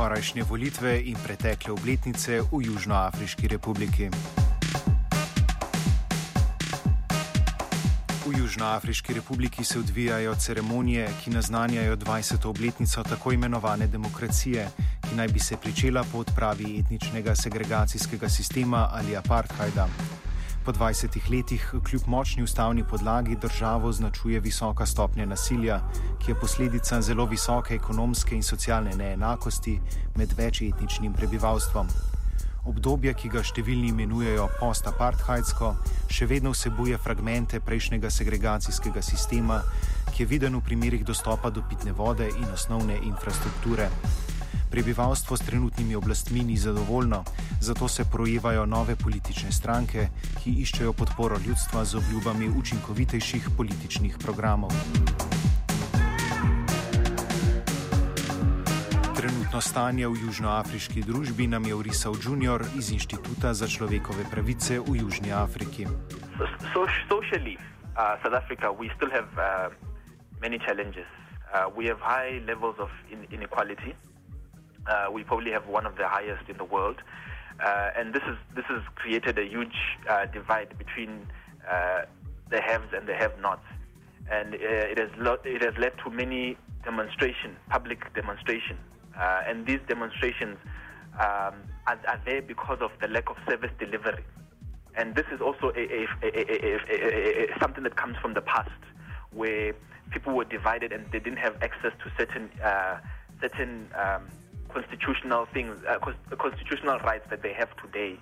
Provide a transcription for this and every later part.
Skorajšnje volitve in pretekle obletnice v Južnoafriški republiki. V Južnoafriški republiki se odvijajo ceremonije, ki naznanjajo 20. obletnico tako imenovane demokracije, ki naj bi se pričela po odpravi etničnega segregacijskega sistema ali apartheida. Po 20 letih, kljub močni ustavni podlagi, državo označuje visoka stopnja nasilja, ki je posledica zelo visoke ekonomske in socialne neenakosti med večetničnim prebivalstvom. Obdobje, ki ga številni imenujejo post-apartheidsko, še vedno vsebuje fragmente prejšnjega segregacijskega sistema, ki je viden v primerih dostopa do pitne vode in osnovne infrastrukture. Prebivalstvo s trenutnimi oblastmi ni zadovoljno, zato se projevajo nove politične stranke, ki iščejo podporo ljudstva z obljubami učinkovitejših političnih programov. Trenutno stanje v južnoafriški družbi nam je orisal Junior iz Inštituta za človekove pravice v Južni Afriki. So, socially, uh, South Africa, we still have uh, many challenges. Uh, we have high levels of in inequality. Uh, we probably have one of the highest in the world, uh, and this is this has created a huge uh, divide between uh, the haves and the have-nots, and uh, it has lo- it has led to many demonstration, public demonstration, uh, and these demonstrations um, are, are there because of the lack of service delivery, and this is also a, a, a, something that comes from the past, where people were divided and they didn't have access to certain certain um, constitutional things, uh, constitutional rights that they have today.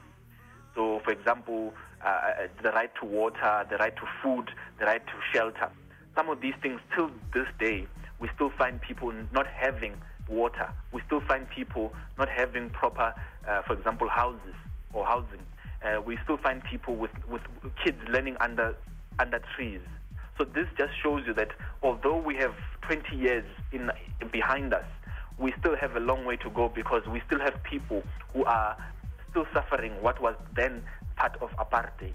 So, for example, uh, the right to water, the right to food, the right to shelter. Some of these things, till this day, we still find people not having water. We still find people not having proper, uh, for example, houses or housing. Uh, we still find people with, with kids learning under under trees. So this just shows you that although we have 20 years in behind us, we still have a long way to go because we still have people who are still suffering what was then part of apartheid.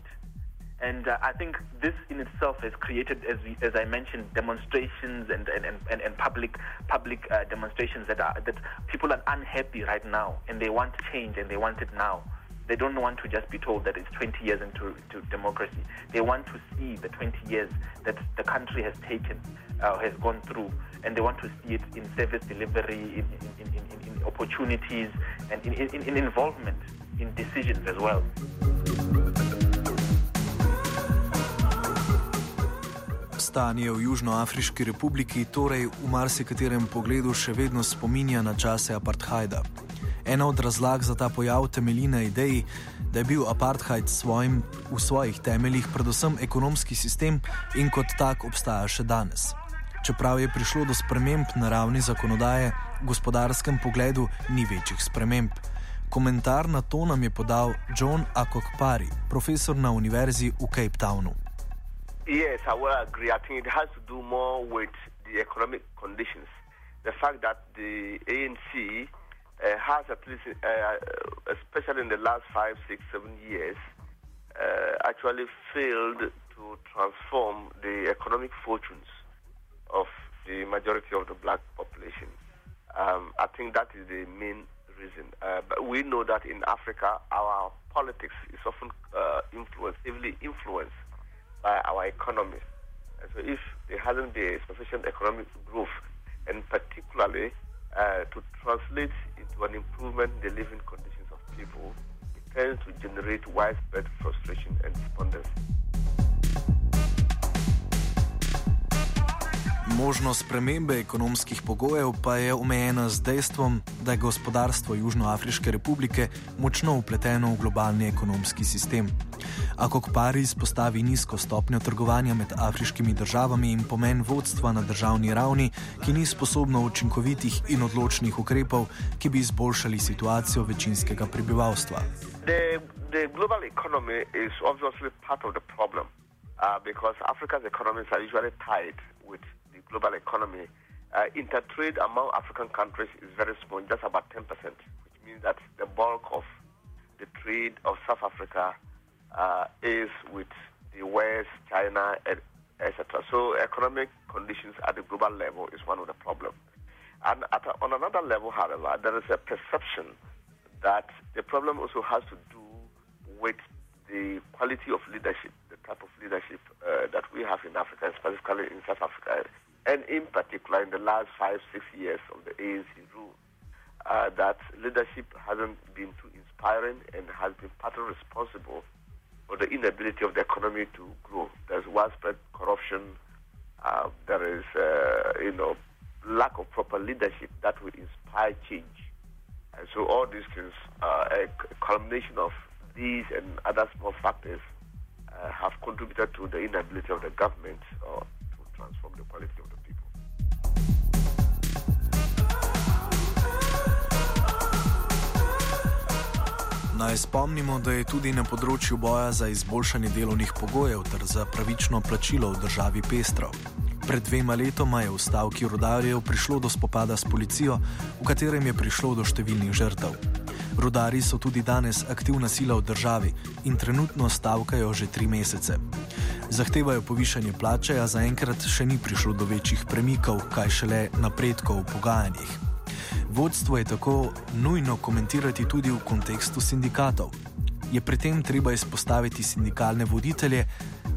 And uh, I think this in itself has created, as, we, as I mentioned, demonstrations and, and, and, and public public uh, demonstrations that are that people are unhappy right now and they want change and they want it now. They don't want to just be told that it's 20 years into, into democracy. They want to see the 20 years that the country has taken, uh, has gone through, and they want to see it in service delivery, in, in, in, in opportunities, and in, in involvement in decisions as well. Stanje v Južnoafriški republiki torej v marsikaterem pogledu še vedno spominja na čase apartheida. Ena od razlag za ta pojav temelji na ideji, da je bil apartheid svojim, v svojih temeljih predvsem ekonomski sistem in kot tak obstaja še danes. Čeprav je prišlo do sprememb na ravni zakonodaje, v gospodarskem pogledu ni večjih sprememb. Komentar na to nam je podal John Akokpari, profesor na univerzi v Cape Townu. Yes, I will agree. I think it has to do more with the economic conditions. The fact that the ANC uh, has at least, uh, especially in the last five, six, seven years, uh, actually failed to transform the economic fortunes of the majority of the black population. Um, I think that is the main reason. Uh, but we know that in Africa, our politics is often uh, influenced, heavily influenced by our economy. And so if there hasn't been sufficient economic growth, and particularly uh, to translate into an improvement in the living conditions of people, it tends to generate widespread frustration and despondency. Možnost spremembe ekonomskih pogojev pa je omejena z dejstvom, da je gospodarstvo Južnoafriške republike močno upleteno v globalni ekonomski sistem. Akok pari izpostavi nizko stopnjo trgovanja med afriškimi državami in pomen vodstva na državni ravni, ki ni sposobno učinkovitih in odločnih ukrepov, ki bi izboljšali situacijo večinskega prebivalstva. The, the global economy is obviously part of the problem uh, because Africa's economies are usually tied with global economy, uh, intertrade among African countries is very small, just about 10%, which means that the bulk of the trade of South Africa uh, is with the West, China, etc. So economic conditions at the global level is one of the problems. And a, on another level, however, there is a perception that the problem also has to do with the quality of leadership, the type of leadership uh, that we have in Africa, specifically in South Africa and in particular in the last five, six years of the ANC rule, uh, that leadership hasn't been too inspiring and has been partly responsible for the inability of the economy to grow. There's widespread corruption. Uh, there is, uh, you know, lack of proper leadership that will inspire change. And so all these things, uh, a culmination of these and other small factors, uh, have contributed to the inability of the government uh, to transform the quality of Naj spomnimo, da je tudi na področju boja za izboljšanje delovnih pogojev ter za pravično plačilo v državi pestro. Pred dvema letoma je v stavki rodarjev prišlo do spopada s policijo, v katerem je prišlo do številnih žrtev. Rudari so tudi danes aktivna sila v državi in trenutno stavkajo že tri mesece. Zahtevajo povišanje plače, a zaenkrat še ni prišlo do večjih premikov, kaj šele napredkov v pogajanjih. Vodstvo je tako nujno komentirati tudi v kontekstu sindikatov. Je pri tem treba izpostaviti sindikalne voditelje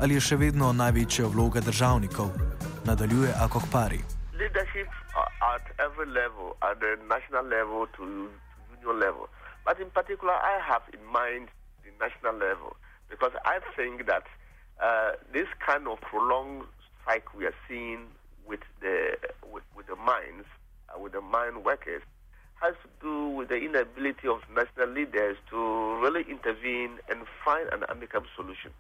ali je še vedno največja vloga državnikov? Nadaljuje Akok Pari. Leadership at every level, at the national level to union level. But in particular, I have in mind the national level because I think that uh, this kind of prolonged strike we are seeing with the with, with the mines with the mine workers has to do with the inability of national leaders to really intervene and find an amicable solution.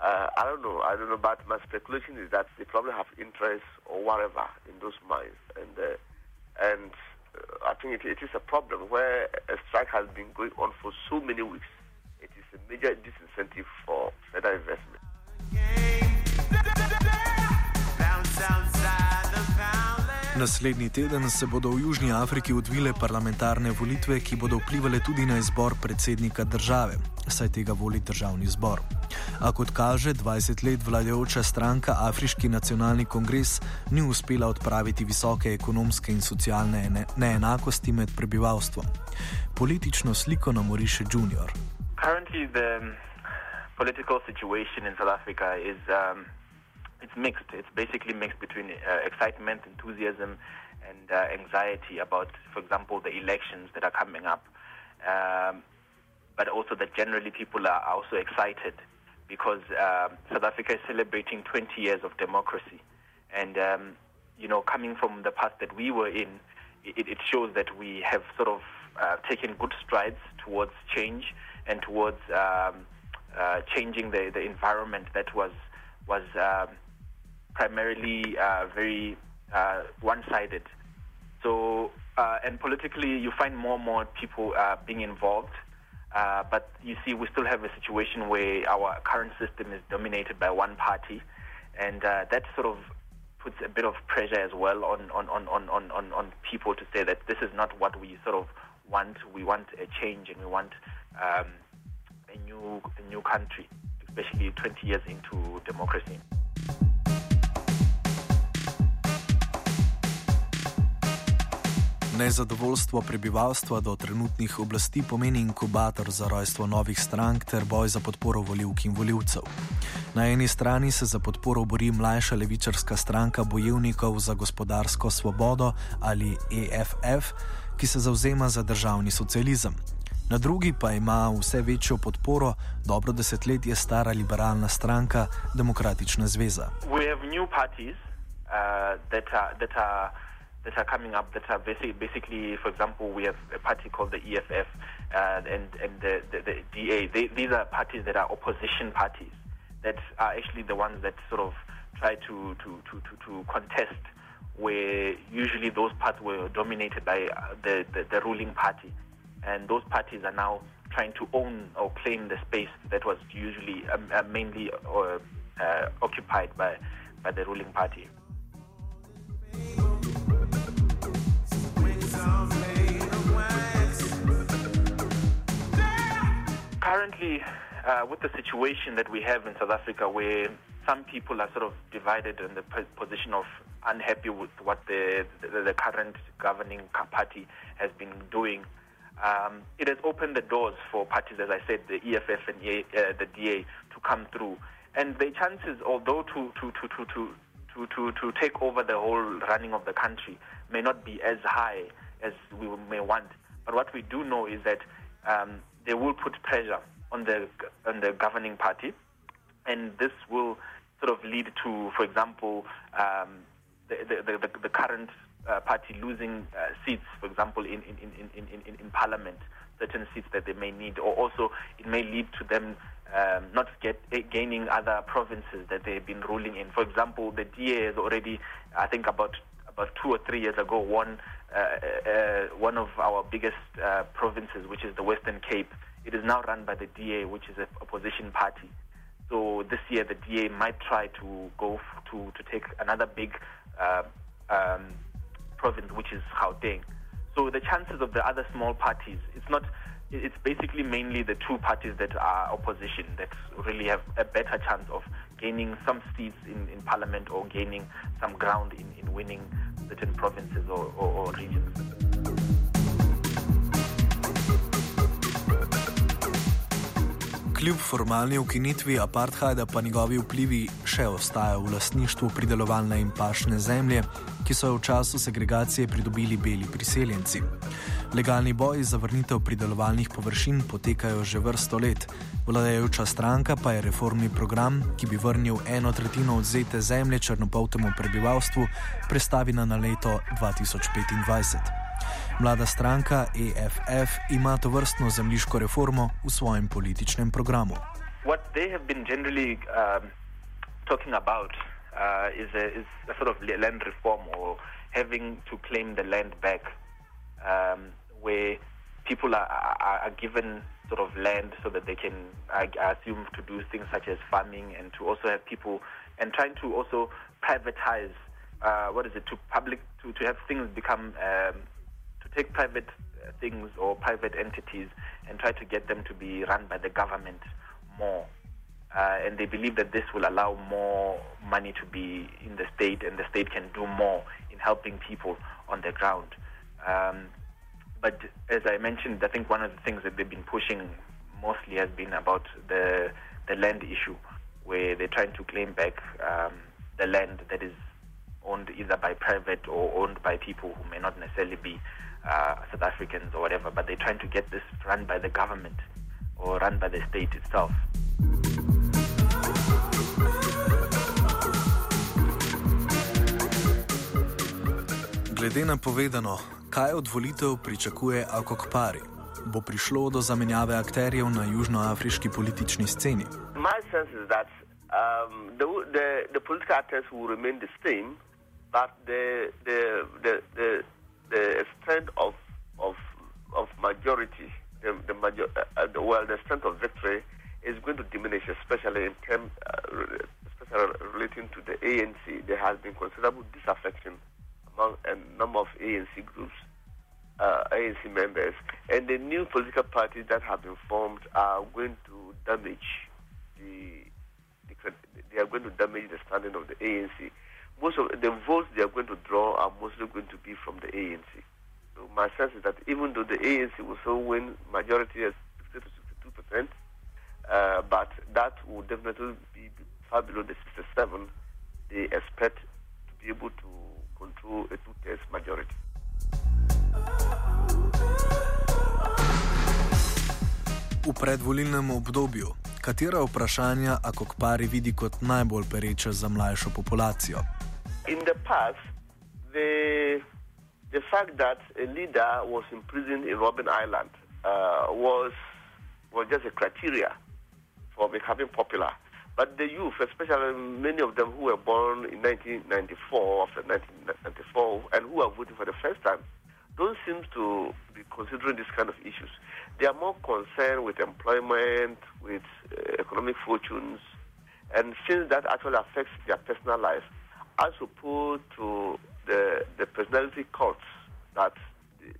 Uh, I don't know. I don't know, but my speculation is that they probably have interests or whatever in those mines, and uh, and uh, I think it, it is a problem where a strike has been going on for so many weeks. It is a major disincentive for further investment. Naslednji teden se bodo v Južni Afriki odvile parlamentarne volitve, ki bodo vplivali tudi na izbor predsednika države, saj tega voli državni zbor. A kot kaže, 20 let vladajoča stranka Afriški nacionalni kongres ni uspela odpraviti visoke ekonomske in socialne neenakosti med prebivalstvom. Politično sliko nam oriše Junior. Currently, the political situation in South Africa is um, it's mixed. It's basically mixed between uh, excitement, enthusiasm, and uh, anxiety about, for example, the elections that are coming up. Um, but also that generally people are also excited because um, South Africa is celebrating 20 years of democracy. And, um, you know, coming from the past that we were in, it, it shows that we have sort of uh, taken good strides towards change and towards um, uh, changing the, the environment that was was um, primarily uh, very uh, one-sided. So, uh, and politically, you find more and more people being involved. But you see, we still have a situation where our current system is dominated by one party, and that sort of puts a bit of pressure as well on, on, on, on, on, on people to say that this is not what we sort of want. We want a change, and we want um, a new a new country, especially 20 years into democracy. Nezadovoljstvo prebivalstva do trenutnih oblasti pomeni inkubator za rojstvo novih strank ter boj za podporo voljivk in voljivcev. Na eni strani se za podporo bori mlajša levičarska stranka bojevnikov za gospodarsko svobodo ali EFF, ki se zauzema za državni socializem. Na drugi pa ima vse večjo podporo dobro desetletje stara liberalna stranka Demokratična zveza. that are coming up that are basically, basically, for example, we have a party called the EFF uh, and, and the, the, the DA. They, these are parties that are opposition parties that are actually the ones that sort of try to, to, to, to, to contest where usually those parts were dominated by uh, the, the, the ruling party. And those parties are now trying to own or claim the space that was usually um, uh, mainly uh, uh, occupied by, by the ruling party. Currently, uh, with the situation that we have in South Africa, where some people are sort of divided in the position of unhappy with what the, the, the current governing party has been doing, um, it has opened the doors for parties, as I said, the EFF and uh, the DA, to come through. And the chances, although to, to, to, to, to to, to, to take over the whole running of the country may not be as high as we may want. But what we do know is that um, they will put pressure on the on the governing party, and this will sort of lead to, for example, um, the, the, the, the, current uh, party losing uh, seats, for example, in, in, in, in, in, in parliament, certain seats that they may need, or also it may lead to them um, not get eh, gaining other provinces that they've been ruling in. For example, the DA has already, I think, about about two or three years ago, won uh, uh, one of our biggest uh, provinces, which is the Western Cape. It is now run by the DA, which is an opposition party. So this year, the DA might try to go to to take another big uh, um, province, which is Gauteng. So the chances of the other small parties, it's not it's basically mainly the two parties that are opposition that really have a better chance of gaining some seats in, in parliament or gaining some ground in, in winning certain provinces or, or, or regions. Kljub formalni ukinitvi apartheida pa njegovi vplivi še ostajajo v lastništvu pridelovalne in pašne zemlje, ki so jo v času segregacije pridobili beli priseljenci. Legalni boji za vrnitev pridelovalnih površin potekajo že vrsto let, vladajoča stranka pa je reformni program, ki bi vrnil eno tretjino odzete zemlje črnopoltemu prebivalstvu, prestavila na leto 2025. Mlada stranka EFF ima to vrstno zemljiško reformo v svojem političnem programu. What they have been generally um, talking about uh, is, a, sort of land reform or having to claim the land back, um, where people are, are, are given sort of land so that they can, I assume, to do things such as farming and to also have people and trying to also privatize. Uh, what is it to public to, to have things become um, take private uh, things or private entities and try to get them to be run by the government more. Uh, and they believe that this will allow more money to be in the state and the state can do more in helping people on the ground. Um, but as I mentioned, I think one of the things that they've been pushing mostly has been about the, the land issue, where they're trying to claim back um, the land that is owned either by private or owned by people who may not necessarily be uh, South Africans or whatever, but they're trying to get this run by the government or run by the state itself. Glede na povedano, kaj od volitev pričakuje Akokpari? Bo prišlo do zamenjave akterjev na južnoafriški politični sceni? My sense is that um, the, the, the political actors will remain the same, but the, the, the, the the strength of of of majority, the, the major, uh, uh, the, well, the strength of victory is going to diminish, especially in terms, uh, especially relating to the ANC. There has been considerable disaffection among a number of ANC groups, uh, ANC members, and the new political parties that have been formed are going to damage the they are going to damage the standing of the ANC most of the votes they are going to draw are mostly going to be from the ANC So my sense is that even though the ANC will still win majority at 60 to 62 percent, uh, but that will definitely be far below the 67 they expect to be able to control a two-thirds majority. V predvolilnem obdobju, katera vprašanja Akokpari vidi kot najbolj pereča za mlajšo populacijo? In the past, the, the fact that a leader was imprisoned in Robben Island uh, was, was just a criteria for becoming popular. But the youth, especially many of them who were born in 1994, after 1994, and who are voting for the first time, don't seem to be considering these kind of issues. They are more concerned with employment, with uh, economic fortunes, and since that actually affects their personal life, as opposed to the, the personality cults that,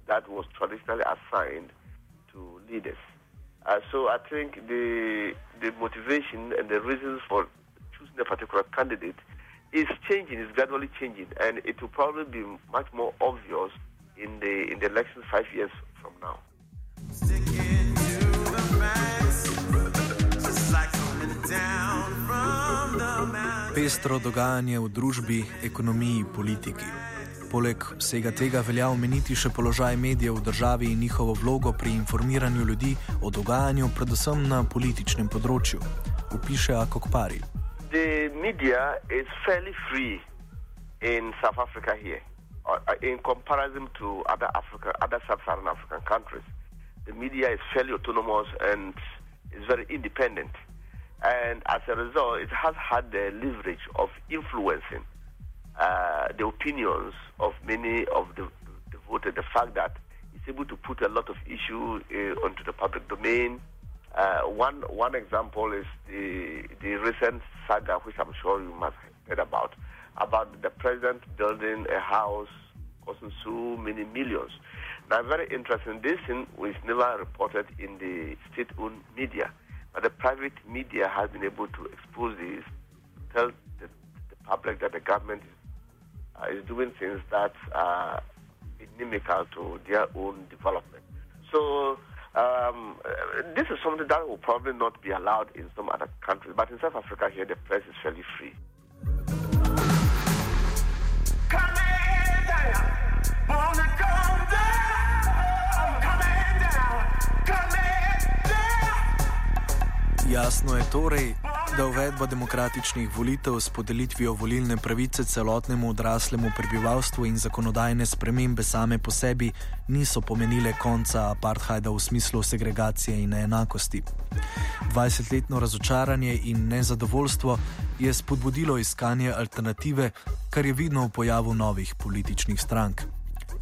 that was traditionally assigned to leaders. Uh, so I think the, the motivation and the reasons for choosing a particular candidate is changing, is gradually changing, and it will probably be much more obvious in the in the elections five years from now. Pestro dogajanje v družbi, ekonomiji, politiki. Poleg vsega tega velja omeniti še položaj medijev v državi in njihovo vlogo pri informiranju ljudi o dogajanju, predvsem na političnem področju, upiše Akokpari. The media is fairly free in South Africa here. Uh, in comparison to other Africa, other sub-Saharan African countries, the media is fairly autonomous and is very independent. And as a result, it has had the leverage of influencing uh, the opinions of many of the, the, voters. The fact that it's able to put a lot of issues uh, onto the public domain. Uh, one one example is the the recent saga, which I'm sure you must have heard about, about the president building a house costing so many millions. Now, very interesting. This thing was never reported in the state-owned media, but the private media has been able to expose this, tell the, the public that the government is, uh, is doing things that are inimical to their own development. So. Um, this is something that will probably not be allowed in some other countries, but in South Africa here, the press is fairly free. Jasno je torej, da uvedba demokratičnih volitev s podelitvijo volilne pravice celotnemu odraslemu prebivalstvu in zakonodajne spremembe same po sebi niso pomenile konca apartheida v smislu segregacije in neenakosti. 20-letno razočaranje in nezadovoljstvo je spodbudilo iskanje alternative, kar je vidno v pojavu novih političnih strank.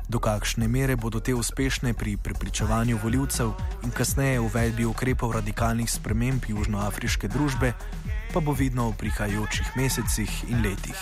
Do kakšne mere bodo te uspešne pri prepričevanju voljivcev in kasneje uvedbi ukrepov radikalnih sprememb južnoafriške družbe, pa bo vidno v prihajajočih mesecih in letih.